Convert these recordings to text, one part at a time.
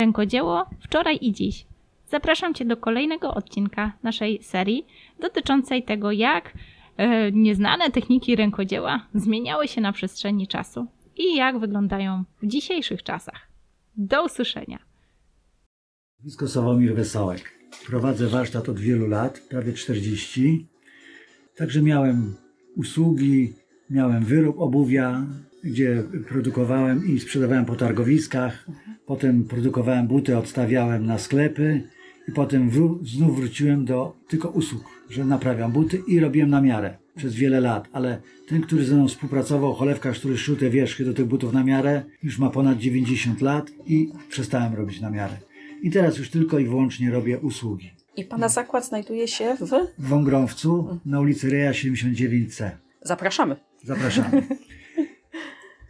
Rękodzieło wczoraj i dziś. Zapraszam Cię do kolejnego odcinka naszej serii dotyczącej tego, jak e, nieznane techniki rękodzieła zmieniały się na przestrzeni czasu i jak wyglądają w dzisiejszych czasach. Do usłyszenia. Nazwisko Sławomir Wesołek. Prowadzę warsztat od wielu lat, prawie 40. Także miałem usługi, miałem wyrób obuwia, gdzie produkowałem i sprzedawałem po targowiskach. Potem produkowałem buty, odstawiałem na sklepy i potem wró- znów wróciłem do tylko usług, że naprawiam buty i robiłem na miarę przez wiele lat. Ale ten, który ze mną współpracował, cholewka, który szył te wierzchy do tych butów na miarę, już ma ponad 90 lat i przestałem robić na miarę. I teraz już tylko i wyłącznie robię usługi. I Pana zakład znajduje się w... W Wągrowcu na ulicy Reja 79C. Zapraszamy. Zapraszamy.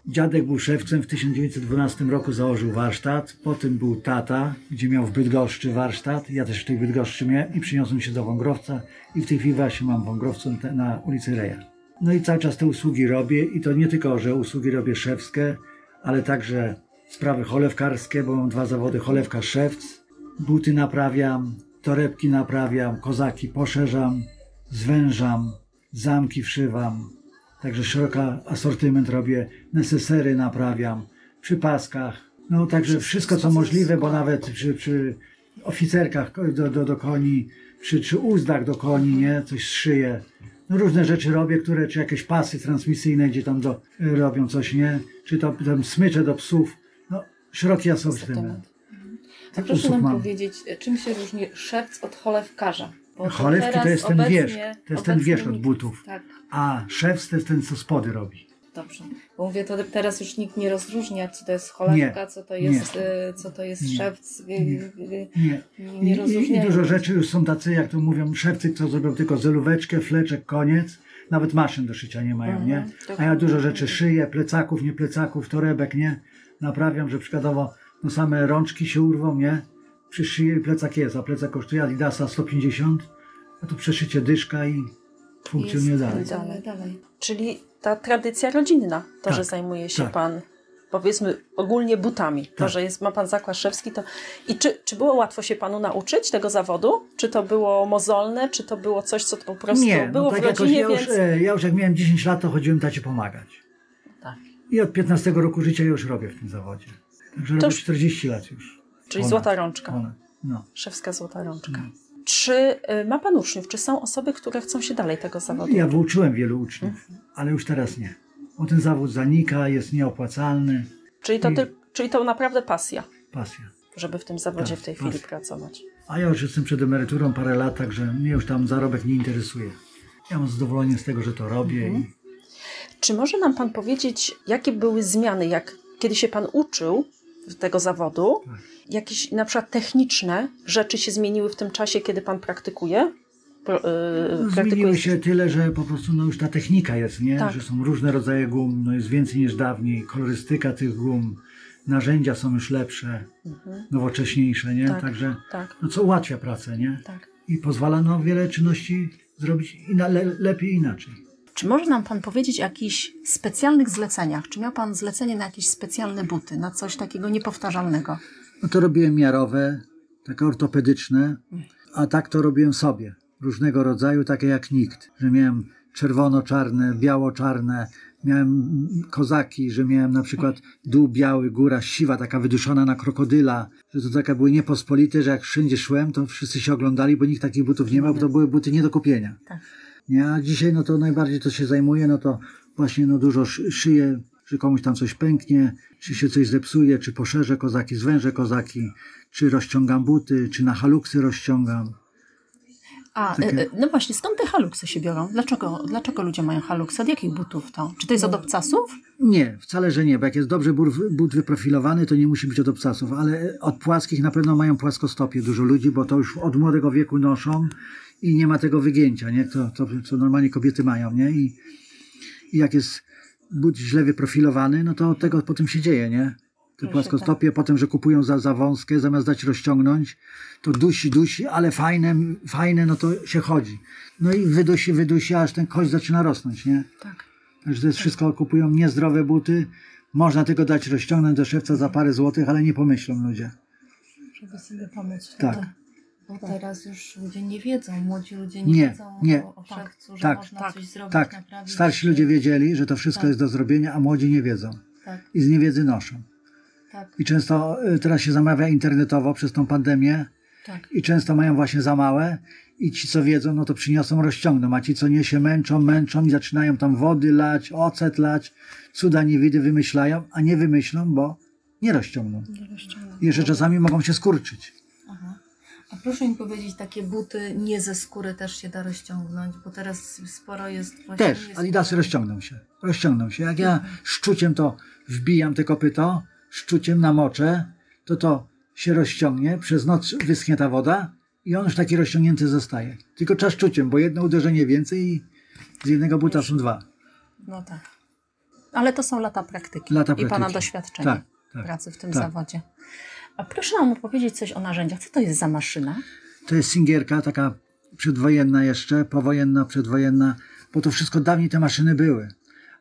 Dziadek był szewcem, w 1912 roku założył warsztat, potem był tata, gdzie miał w Bydgoszczy warsztat, ja też w tej Bydgoszczy miałem i przyniosłem się do Wągrowca. I w tej chwili właśnie mam w Wągrowcu te- na ulicy Reja. No i cały czas te usługi robię i to nie tylko, że usługi robię szewskie, ale także sprawy cholewkarskie, bo mam dwa zawody, cholewka szewc, buty naprawiam, torebki naprawiam, kozaki poszerzam, zwężam, zamki wszywam, Także szeroki asortyment robię, nesesery naprawiam, przy paskach. No także wszystko co możliwe, bo nawet przy, przy oficerkach do, do, do koni, przy, przy uzdach do koni, nie? Coś szyję. No różne rzeczy robię, które, czy jakieś pasy transmisyjne, gdzie tam do, robią coś, nie? Czy to tam smycze do psów. No szeroki asortyment. A proszę nam mam. powiedzieć, czym się różni szewc od cholewkarza? Bo Cholewki to jest ten obecnie- wierzch, to jest ten wierzch od butów. Tak, A szewc to jest ten, co spody robi. dobrze. Bo mówię, to teraz już nikt nie rozróżnia, co to jest cholewka, Nie, co to jest, e, co to jest Nie, szewc. e, nie, e, Nie. Nie, I, i, dużo rzeczy już są tacy, jak to mówią, szewcy, co zrobią tylko zelóweczkę, fleczek, koniec. Nawet maszyn do szycia nie mają, Mhm, nie? A ja dużo rzeczy szyję, plecaków, nie plecaków, torebek, nie? Naprawiam, że przykładowo no same rączki się urwą, nie? Przy szyi plecak jest, a plecak kosztuje Adidasa 150, a tu przeszycie dyszka i funkcjonuje Jest dalej. dalej, dalej. Czyli ta tradycja rodzinna, to, Tak, że zajmuje się tak. pan powiedzmy ogólnie butami, to, Tak. że jest, ma pan zakład szewski, to i czy, czy było łatwo się panu nauczyć tego zawodu? Czy to było mozolne, czy to było coś, co po prostu Nie, było no w tak jakoś rodzinie, ja już, więc... e, ja już jak miałem 10 lat, to chodziłem tacie pomagać. Tak. I od 15 roku życia już robię w tym zawodzie. Także robię już- 40 lat już. Czyli Ponad, złota rączka, Ponad. No. szewska złota rączka. No. Czy y, ma pan uczniów? Czy są osoby, które chcą się dalej tego zawodu? Ja wyuczyłem wielu uczniów, Mhm. ale już teraz nie. Bo ten zawód zanika, jest nieopłacalny. Czyli to, I- ty, czyli to naprawdę pasja, Pasja. żeby w tym zawodzie Tak, w tej chwili pasja. pracować. A ja już jestem przed emeryturą parę lat, także mnie już tam zarobek nie interesuje. Ja mam zadowolenie z tego, że to robię. Mhm. I Czy może nam Pan powiedzieć, jakie były zmiany, jak kiedy się Pan uczył tego zawodu? Jakieś na przykład techniczne rzeczy się zmieniły w tym czasie, kiedy Pan praktykuje? Pro, yy, zmieniło się tyle, że po prostu no, już ta technika jest, nie? Tak. Że są różne rodzaje gum, no jest więcej niż dawniej. Kolorystyka tych gum, narzędzia są już lepsze, Mhm. nowocześniejsze, nie? Tak. Także Tak, no, co ułatwia pracę, nie? tak. I pozwala no, wiele czynności zrobić ina- le- lepiej inaczej. Czy może nam Pan powiedzieć o jakichś specjalnych zleceniach? Czy miał Pan zlecenie na jakieś specjalne buty, na coś takiego niepowtarzalnego? No to robiłem miarowe, takie ortopedyczne, a tak to robiłem sobie. Różnego rodzaju, takie jak nikt. Że miałem czerwono-czarne, biało-czarne, miałem kozaki, że miałem na przykład dół biały, góra siwa, taka wyduszona na krokodyla, że to takie były niepospolite, że jak wszędzie szłem, to wszyscy się oglądali, bo nikt takich butów nie miał, bo to były buty nie do kupienia. Tak. Nie, a dzisiaj no to najbardziej to się zajmuje, no to właśnie no dużo szy- szyję, że komuś tam coś pęknie, czy się coś zepsuje, czy poszerzę kozaki, zwężę kozaki, czy rozciągam buty, czy na haluksy rozciągam. A, Takie- e, e, no właśnie, skąd te haluksy się biorą? Dlaczego, dlaczego ludzie mają haluksy? Od jakich butów to? Czy to jest od obcasów? Nie, wcale, że nie, bo jak jest dobrze but, but wyprofilowany, to nie musi być od obcasów, ale od płaskich na pewno mają płaskostopie dużo ludzi, bo to już od młodego wieku noszą i nie ma tego wygięcia, nie? To, to co normalnie kobiety mają, nie? I, i jak jest but źle wyprofilowany, no to od tego potem się dzieje, nie? Płaskostopie, potem, że kupują za, za wąskie, zamiast dać rozciągnąć, to dusi, dusi, ale fajne, fajne, no to się chodzi. No i wydusi, wydusi, aż ten kość zaczyna rosnąć, nie? Tak. Także to jest wszystko, kupują niezdrowe buty. Można tylko dać rozciągnąć do szewca za parę złotych, ale nie pomyślą ludzie. Żeby sobie pomóc. Tak. wtedy. Bo teraz już ludzie nie wiedzą, młodzi ludzie nie, Nie, wiedzą nie. o, o Tak, szewcu, że tak, można tak, coś zrobić, Tak, starsi ludzie wiedzieli, że to wszystko Tak. jest do zrobienia, a młodzi nie wiedzą. Tak, I z niewiedzy noszą. Tak. I często y, teraz się zamawia internetowo przez tą pandemię Tak. i często mają właśnie za małe i ci, co wiedzą, no to przyniosą, rozciągną, a ci, co nie się męczą, męczą i zaczynają tam wody lać, ocet lać, cuda niewidy wymyślają, a nie wymyślą, bo nie rozciągną. I jeszcze czasami mogą się skurczyć. Aha. A proszę mi powiedzieć, takie buty nie ze skóry też się da rozciągnąć, bo teraz sporo jest właśnie... Też, nie adidasy rozciągną się. Rozciągną się. Jak ja szczuciem to wbijam te kopyto, szczuciem namoczę, to to się rozciągnie, przez noc wyschnie ta woda i on już taki rozciągnięty zostaje. Tylko trzeba szczuciem, bo jedno uderzenie więcej i z jednego buta są dwa. No tak. Ale to są lata praktyki Lata i Pana praktyki. doświadczenia Tak, tak, pracy w tym tak. zawodzie. A proszę nam opowiedzieć coś o narzędziach. Co to jest za maszyna? To jest singierka, taka przedwojenna jeszcze, powojenna, przedwojenna, bo to wszystko dawniej te maszyny były.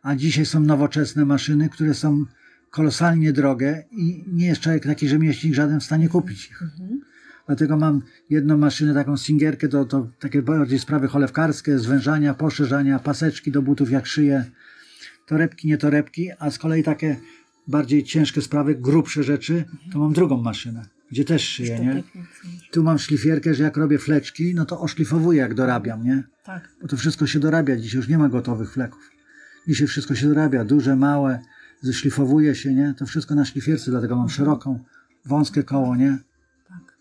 A dzisiaj są nowoczesne maszyny, które są kolosalnie drogie i nie jest człowiek taki rzemieślnik żaden w stanie kupić ich. Dlatego mam jedną maszynę, taką singierkę, to, to takie bardziej sprawy cholewkarskie, zwężania, poszerzania, paseczki do butów jak szyję, torebki, nie torebki, a z kolei takie bardziej ciężkie sprawy, grubsze rzeczy, to mam drugą maszynę, gdzie też szyję, nie? Tu mam szlifierkę, że jak robię fleczki, no to oszlifowuję jak dorabiam, nie? Tak. Bo to wszystko się dorabia, dzisiaj już nie ma gotowych fleków. Dzisiaj wszystko się dorabia, duże, małe, zeszlifowuje się, nie? To wszystko na szlifierce, dlatego mam szeroką, wąskie koło, nie? Tak.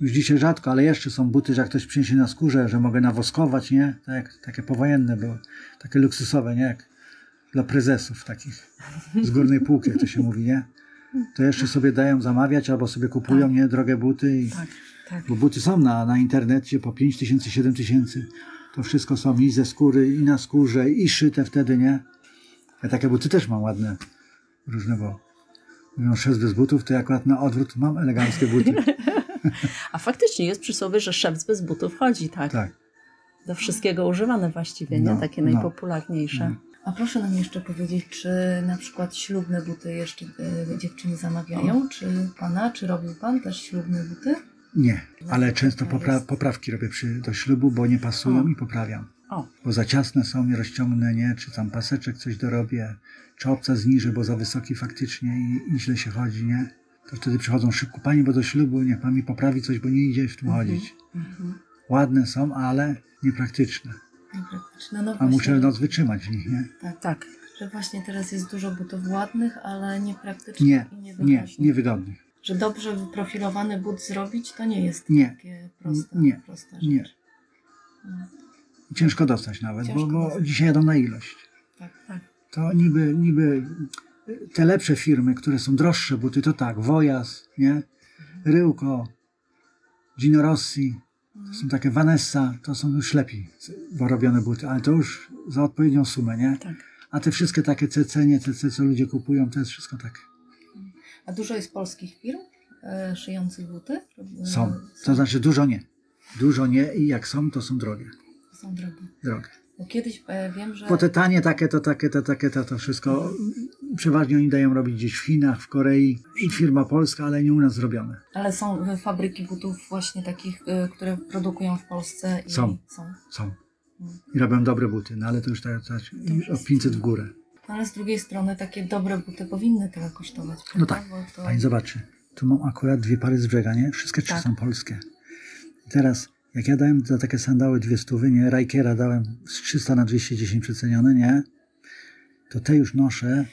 Już dzisiaj rzadko, ale jeszcze są buty, że jak ktoś przyniesie na skórze, że mogę nawoskować, nie? Tak takie powojenne były, takie luksusowe, nie? Jak dla prezesów takich z górnej półki, jak to się mówi, nie? To jeszcze sobie dają zamawiać albo sobie kupują, nie? Drogie buty i... Tak. Tak. Bo buty są na, na internecie po 5 tysięcy, 7 tysięcy. To wszystko są i ze skóry, i na skórze, i szyte wtedy, nie? Ja takie buty też mam ładne, różne, bo mówią szef bez butów, to ja akurat na odwrót mam eleganckie buty. A faktycznie jest przysłowie, że szewc bez butów chodzi, tak? Tak. Do wszystkiego używane właściwie, nie? No, Takie no. najpopularniejsze. A proszę nam jeszcze powiedzieć, czy na przykład ślubne buty jeszcze y, dziewczyny zamawiają? Czy pana, czy robił pan też ślubne buty? Nie, ale No, często to popra- poprawki robię przy, do ślubu, bo nie pasują O. i poprawiam. O, Bo za ciasne są, nie rozciągnę, nie? Czy tam paseczek coś dorobię, czy obca zniżę, bo za wysoki faktycznie i, i źle się chodzi, nie? To wtedy przychodzą szybko, pani, bo do ślubu niech pan mi poprawi coś, bo nie idzie w tym chodzić. Ładne są, ale niepraktyczne. Niepraktyczne. No A właśnie, muszę noc wytrzymać w nich, nie? Tak, tak. że właśnie teraz jest dużo butów ładnych, ale niepraktycznych Nie, i nie, niewyraźnych. niewygodnych. Że dobrze wyprofilowany but zrobić, to nie jest Nie. takie proste, Nie. prosta rzecz. Nie. Ciężko dostać nawet, Ciężko bo, bo dostać. dzisiaj jadą na ilość. Tak, tak. To niby, niby te lepsze firmy, które są droższe buty, to tak, Wojas, nie? Ryłko, Gino Rossi, to są takie Vanessa, to są już lepiej robione buty, ale to już za odpowiednią sumę, nie? Tak. A te wszystkie takie CC, nie CC, co ludzie kupują, to jest wszystko tak. A dużo jest polskich firm e, szyjących buty? Są. To znaczy dużo nie. Dużo nie i jak są, to są drogie. Są drogie. drogie. Bo kiedyś e, wiem, że... Bo te tanie takie, to takie, to takie, to, to wszystko przeważnie oni dają robić gdzieś w Chinach, w Korei i firma polska, ale nie u nas zrobione. Ale są e, fabryki butów właśnie takich, e, które produkują w Polsce i Są. są. Są. I robią dobre buty, no ale to już tak, tak o 500 w górę. No, ale z drugiej strony takie dobre buty powinny tyle kosztować. No prawda? tak. Bo to... Pani zobaczy, tu mam akurat dwie pary z brzega, nie? Wszystkie trzy Tak. są polskie. I teraz, jak ja dałem za takie sandały dwie stówy, nie? Rajkera dałem z 300 na 210 przecenione, nie? To te już noszę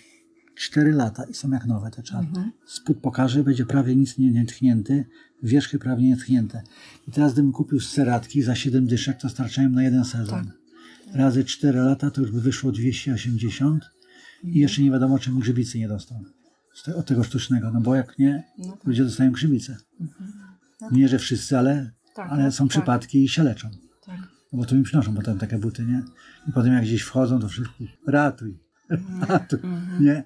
4 lata i są jak nowe te czarne. Spód pokażę, będzie prawie nic nie, nie tchnięty, wierzchy prawie nie tchnięte. I teraz gdybym kupił z ceratki za 7 dyszek, to starczają na jeden sezon. Razy 4 lata to już by wyszło 280 i jeszcze nie wiadomo, czym grzybicy nie dostał. Te, od tego sztucznego, no bo jak nie, ludzie dostają grzybice. Nie, że wszyscy, ale, Tak, ale są tak. przypadki i się leczą. Tak. No bo tu im przynoszą potem takie buty, nie? I potem jak gdzieś wchodzą, to wszyscy ratuj, ratuj, nie?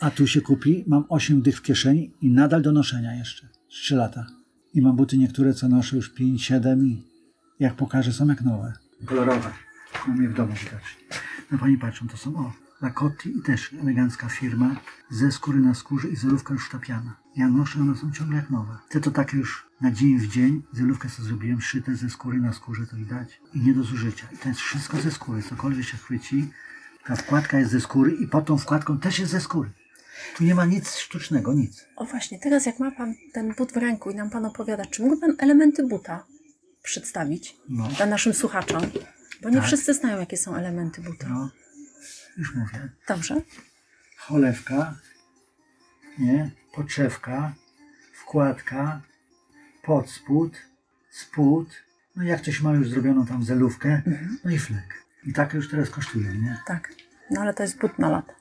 A tu się kupi, mam 8 dych w kieszeni i nadal do noszenia jeszcze, z 3 lata. I mam buty niektóre, co noszę już 5, 7 i jak pokażę, są jak nowe. Kolorowe. Mam je w domu widać. No pani patrzą, to są, o, Lacotti i też elegancka firma, ze skóry na skórze i zelówka już tapiana. Ja noszę, one są ciągle jak nowe. Te to takie już na dzień w dzień, zelówkę sobie zrobiłem, szyte ze skóry na skórze, to widać. I nie do zużycia. I to jest wszystko ze skóry, cokolwiek się chwyci. Ta wkładka jest ze skóry i pod tą wkładką też jest ze skóry. Tu nie ma nic sztucznego, nic. O właśnie, teraz jak ma pan ten but w ręku i nam pan opowiada, czy mógłby pan elementy buta przedstawić No. dla naszym słuchaczom? Bo nie Tak. wszyscy znają, jakie są elementy buta. No, już mówię. Dobrze? cholewka, nie, podszewka, wkładka, podspód, spód, no i jak ktoś ma już zrobioną tam zelówkę, no i flek. I takie już teraz kosztują, nie? Tak. No ale to jest but na lata.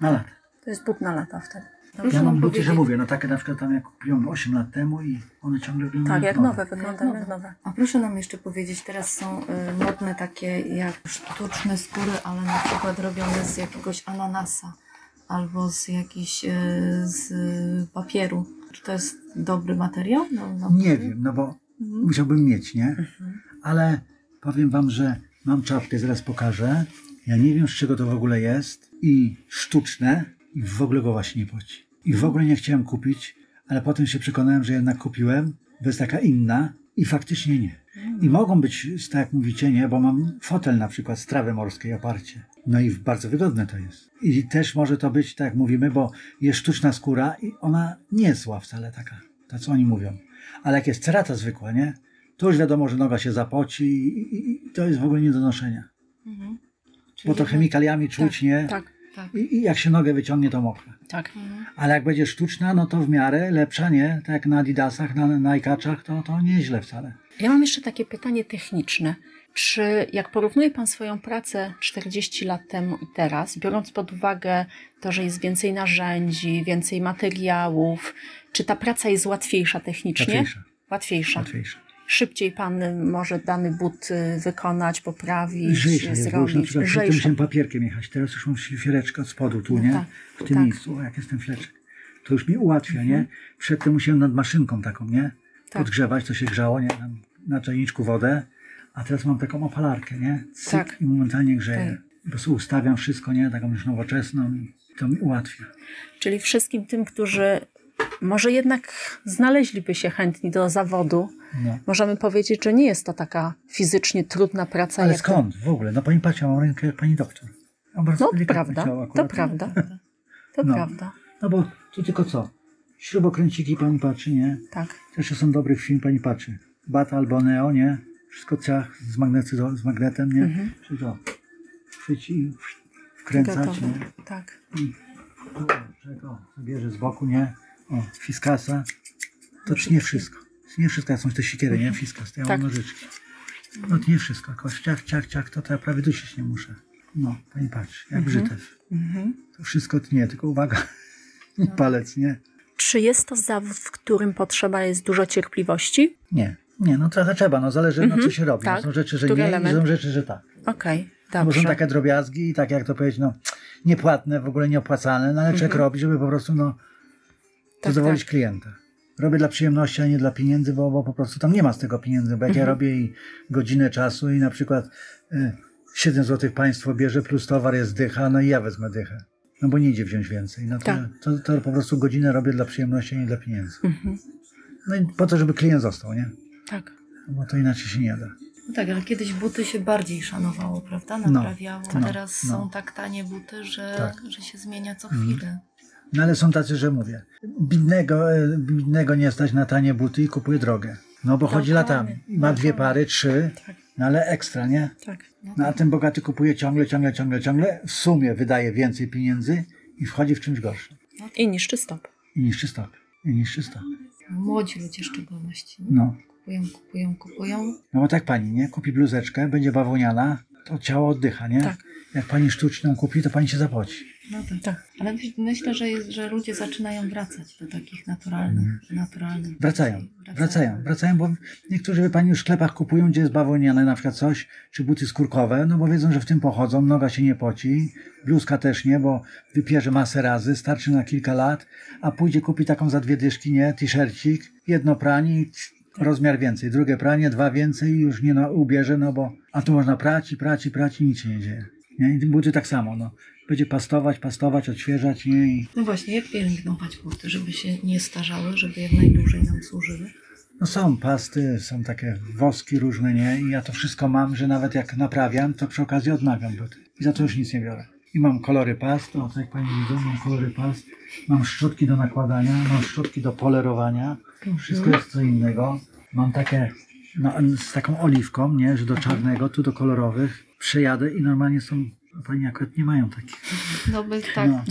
Na lata. To jest but na lata wtedy. Proszę Ja mam buty, że mówię, no takie na przykład tam jak kupiłem 8 lat temu i one ciągle wyglądają Tak, jak nowe, wyglądają jak nowe. A proszę nam jeszcze powiedzieć, teraz są y, modne takie jak sztuczne skóry, ale na przykład robione z jakiegoś ananasa albo z jakiś y, z papieru. Czy to jest dobry materiał? No, no. Nie wiem, no bo musiałbym mieć, nie? Ale powiem wam, że mam czapkę, zaraz pokażę. Ja nie wiem, z czego to w ogóle jest. I sztuczne, i w ogóle go właśnie nie poci. I w ogóle nie chciałem kupić, ale potem się przekonałem, że jednak kupiłem, bo jest taka inna i faktycznie nie. I mogą być, tak jak mówicie, nie, bo mam fotel na przykład z trawy morskiej oparcie. No i bardzo wygodne to jest. I też może to być, tak jak mówimy, bo jest sztuczna skóra i ona nie jest zła wcale taka, to co oni mówią. Ale jak jest cerata zwykła, nie, to już wiadomo, że noga się zapoci i, i, i to jest w ogóle nie do noszenia. Mhm. Bo to chemikaliami czuć, nie? Tak, Tak. I, I jak się nogę wyciągnie, to mokre. tak. Mhm. Ale jak będzie sztuczna, no to w miarę lepsza, nie? Tak jak na Adidasach, na Nike'aczach, to, to nieźle wcale. Ja mam jeszcze takie pytanie techniczne. Czy jak porównuje Pan swoją pracę 40 lat temu i teraz, biorąc pod uwagę to, że jest więcej narzędzi, więcej materiałów, czy ta praca jest łatwiejsza technicznie? Łatwiejsza. Łatwiejsza. Łatwiejsza. Szybciej Pan może dany but y, wykonać, poprawić, Lżejsza jest, bo już na przykład Lżejsza. musiałem papierkiem jechać, teraz już mam szlifiereczkę od spodu tu, No nie? tak, w tym tak. miejscu, o, jak jest ten fleczek. To już mi ułatwia, nie? Mhm. Przedtem musiałem nad maszynką taką, nie? Tak. Podgrzewać, to się grzało, nie? Tam na czajniczku wodę, a teraz mam taką opalarkę, nie? Cyk Tak. I momentalnie grzeje. Tak. Po prostu ustawiam wszystko, nie? Taką już nowoczesną i to mi ułatwia. Czyli wszystkim tym, którzy może jednak znaleźliby się chętni do zawodu, No. możemy powiedzieć, że nie jest to taka fizycznie trudna praca. Ale skąd w ogóle? No pani patrz, ja mam rękę jak pani doktor. No delikatne prawda, to prawda. To No. prawda. No bo tu tylko co? Śrubokręciki pani patrzy, nie? Tak. Też są dobrych film, pani patrzy. Bata albo Neo, nie? Wszystko ciach z, magnetyzo- z magnetem, nie? Mhm. Czyli to chwyci i wkręcać, nie? Tak. Tu, czego? Bierze z boku, nie? O, fiskasa. To nie wszystko. Nie wszystko, jak są te sikiery, nie? Fiskas, to ja Tak. mam nożyczki. No to nie wszystko, tylko ciach, ciach, ciach, to, to ja prawie dusić nie muszę. No, pani patrzy, jak brzytew. Mhm. To wszystko tnie, tylko uwaga, nie palec, nie? Czy jest to zawód, w którym potrzeba jest dużo cierpliwości? Nie, nie, no trochę trzeba, no zależy na co się robi. tak. No, są rzeczy, że Który nie element? są rzeczy, że tak. Okej, Bo dobrze. są takie drobiazgi i tak jak to powiedzieć, no niepłatne, w ogóle nieopłacalne, no ale człowiek robi, żeby po prostu no Tak, zadowolić tak. klienta. Robię dla przyjemności, a nie dla pieniędzy, bo, bo po prostu tam nie ma z tego pieniędzy, bo jak Mhm. ja robię i godzinę czasu i na przykład y, 7 zł państwo bierze plus towar jest dycha, no i ja wezmę dychę. No bo nie idzie wziąć więcej. No to, Tak. to, to po prostu godzinę robię dla przyjemności, a nie dla pieniędzy. Mhm. No i po to, żeby klient został, nie? Tak. No bo to inaczej się nie da. No tak, ale kiedyś buty się bardziej szanowało, prawda? No, Naprawiało. no, Teraz no. są tak tanie buty, że, Tak. że się zmienia co Mhm. chwilę. No ale są tacy, że mówię, bidnego, e, bidnego nie stać na tanie buty i kupuje drogę. No bo chodzi Dokładnie, latami. I ma dwie pary, trzy, Tak. no ale ekstra, nie? Tak. No a ten bogaty kupuje ciągle, ciągle, ciągle, ciągle, w sumie wydaje więcej pieniędzy i wchodzi w czymś gorszym. I niszczy stop. I niszczy stok. I niszczy stok. Młodzi ludzie w szczególności. No. Kupują, kupują, kupują. No bo tak pani, nie? Kupi bluzeczkę, będzie bawełniana, to ciało oddycha, nie? Tak. Jak pani sztuczną kupi, to pani się zapoci. No tak. Tak. Ale myśl- myślę, że, jest, że ludzie zaczynają wracać do takich naturalnych, naturalnych. Mhm. Wracają, wracają. wracają, wracają, bo niektórzy, wie pani, już w sklepach kupują, gdzie jest bawełniane na przykład coś, czy buty skórkowe, no bo wiedzą, że w tym pochodzą, noga się nie poci, bluzka też nie, bo wypierze masę razy, starczy na kilka lat, a pójdzie kupi taką za dwie dyszki, nie, t-shircik, jedno pranie i rozmiar więcej, drugie pranie, dwa więcej i już nie no, ubierze, no bo, a tu można prać i prać i prać i nic się nie dzieje. Nie? I buty tak samo, no. będzie pastować, pastować, odświeżać, nie? I, No właśnie, jak pielęgnować buty, żeby się nie starzały, żeby jak najdłużej nam służyły? no są pasty, są takie woski różne, nie? I ja to wszystko mam, że nawet jak naprawiam, to przy okazji odnawiam buty. I za to już nic nie biorę. I mam kolory past, o tak jak Pani widzą, mam kolory past, mam szczotki do nakładania, mam szczotki do polerowania, wszystko jest co innego. Mam takie, no, z taką oliwką, nie, że do czarnego, tu do kolorowych. Przejadę i normalnie są, Pani akurat nie mają takich. No by tak. No.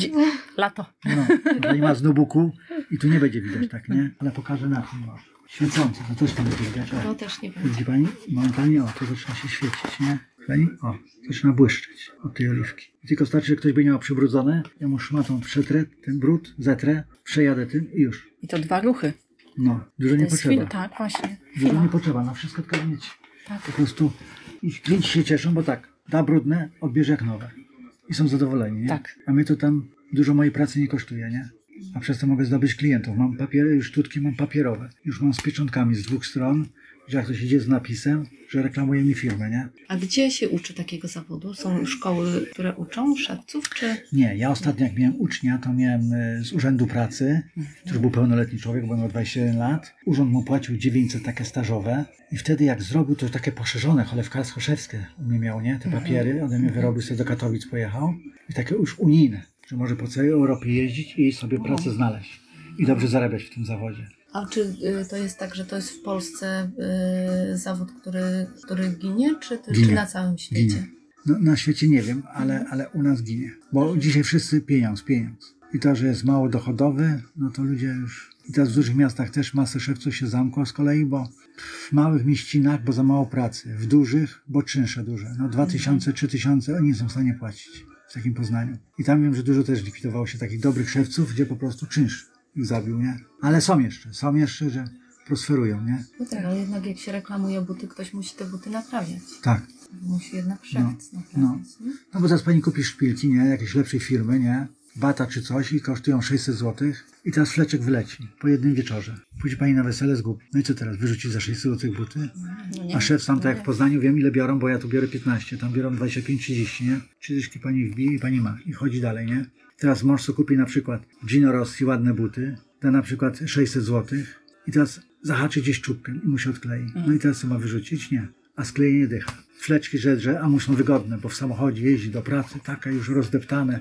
Lato. No, Pani ma z nubuku i tu nie będzie widać tak, nie? Ale pokażę na tym. o. Świecące, to też nie będzie widać. O. To też nie będzie. Widzi Pani? Momentalnie, o, to zaczyna się świecić, nie? Pani? O, zaczyna błyszczeć od tej oliwki. I tylko starczy, że ktoś będzie miał przybrudzone, ja mu szmatą przetrę ten brud, zetrę, przejadę tym i już. I to dwa ruchy. No, dużo nie potrzeba. tak, właśnie. Dużo Chwila. nie potrzeba, na wszystko tylko mieć. Tak. Po prostu i klienci się cieszą, bo tak, da brudne, odbierze jak nowe. I są zadowoleni, nie? Tak. A mnie to tam dużo mojej pracy nie kosztuje, nie? A przez to mogę zdobyć klientów. Mam papiery, już sztuczki mam papierowe. Już mam z pieczątkami z dwóch stron, że jak ktoś idzie z napisem, że reklamuje mi firmę, nie? A gdzie się uczy takiego zawodu? Są szkoły, które uczą szewców, czy Nie, ja ostatnio jak miałem ucznia, to miałem e, z Urzędu Pracy, który był pełnoletni człowiek, bo miał 21 lat. Urząd mu płacił 900 takie stażowe i wtedy jak zrobił to takie poszerzone, cholewkarsko-szewskie u mnie miał, nie? Te papiery, ode mnie wyrobił sobie do Katowic pojechał i takie już unijne, że może po całej Europie jeździć i sobie pracę znaleźć i dobrze zarabiać w tym zawodzie. A czy y, to jest tak, że to jest w Polsce y, zawód, który, który ginie, czy, czy Ginie. na całym świecie? Ginie. No, na świecie nie wiem, ale, ale u nas ginie. Bo dzisiaj wszyscy pieniądz, pieniądz. I to, że jest mało dochodowy, no to ludzie już... I teraz w dużych miastach też masę szewców się zamkło z kolei, bo w małych mieścinach, bo za mało pracy. W dużych, bo czynsze duże. No 2000, 3000 oni nie są w stanie płacić w takim Poznaniu. I tam wiem, że dużo też likwidowało się takich dobrych szewców, gdzie po prostu czynsz zabił, nie? Ale są jeszcze, są jeszcze, że prosperują, nie? No tak, ale jednak jak się reklamuje buty, ktoś musi te buty naprawiać. Tak. Musi jednak szewc no. naprawiać. nie? No bo teraz pani kupi szpilki, nie? Jakiejś lepszej firmy, nie? Bata czy coś i kosztują 600 zł i teraz fleczek wyleci po jednym wieczorze. Pójdzie pani na wesele z głup. No i co teraz? Wyrzucić za 600 zł buty? No nie. A szef sam tak jak w Poznaniu wiem ile biorą, bo ja tu biorę 15, tam biorą 25-30, nie? 30 pani wbije i pani ma i chodzi dalej, nie? Teraz mąż sobie kupi na przykład Gino Rossi ładne buty, da na przykład 600 zł i teraz zahaczy gdzieś czubkiem i mu się odklei. No i teraz co ma wyrzucić? Nie. A sklejenie dycha. Fleczki żedrze, a mu są wygodne, bo w samochodzie jeździ do pracy, takie już rozdeptane,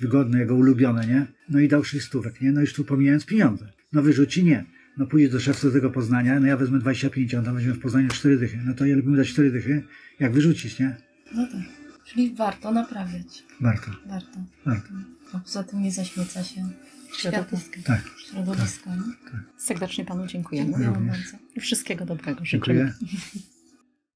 wygodne, jego ulubione, nie? No i dał 6 stówek, nie? No już tu pomijając pieniądze. No wyrzuci? Nie. No pójdzie do szewca tego Poznania, no ja wezmę 25, on tam weźmie w Poznaniu 4 dychy. No to ja lubimy dać 4 dychy, jak wyrzucić, nie? No tak. Czyli warto naprawiać. Warto, Warto. warto. A poza tym nie zaśmieca się świata, Środowisko. Tak, środowiska. nie? Serdecznie panu dziękujemy. Dziękuję bardzo. I wszystkiego dobrego życzymy. dziękuję.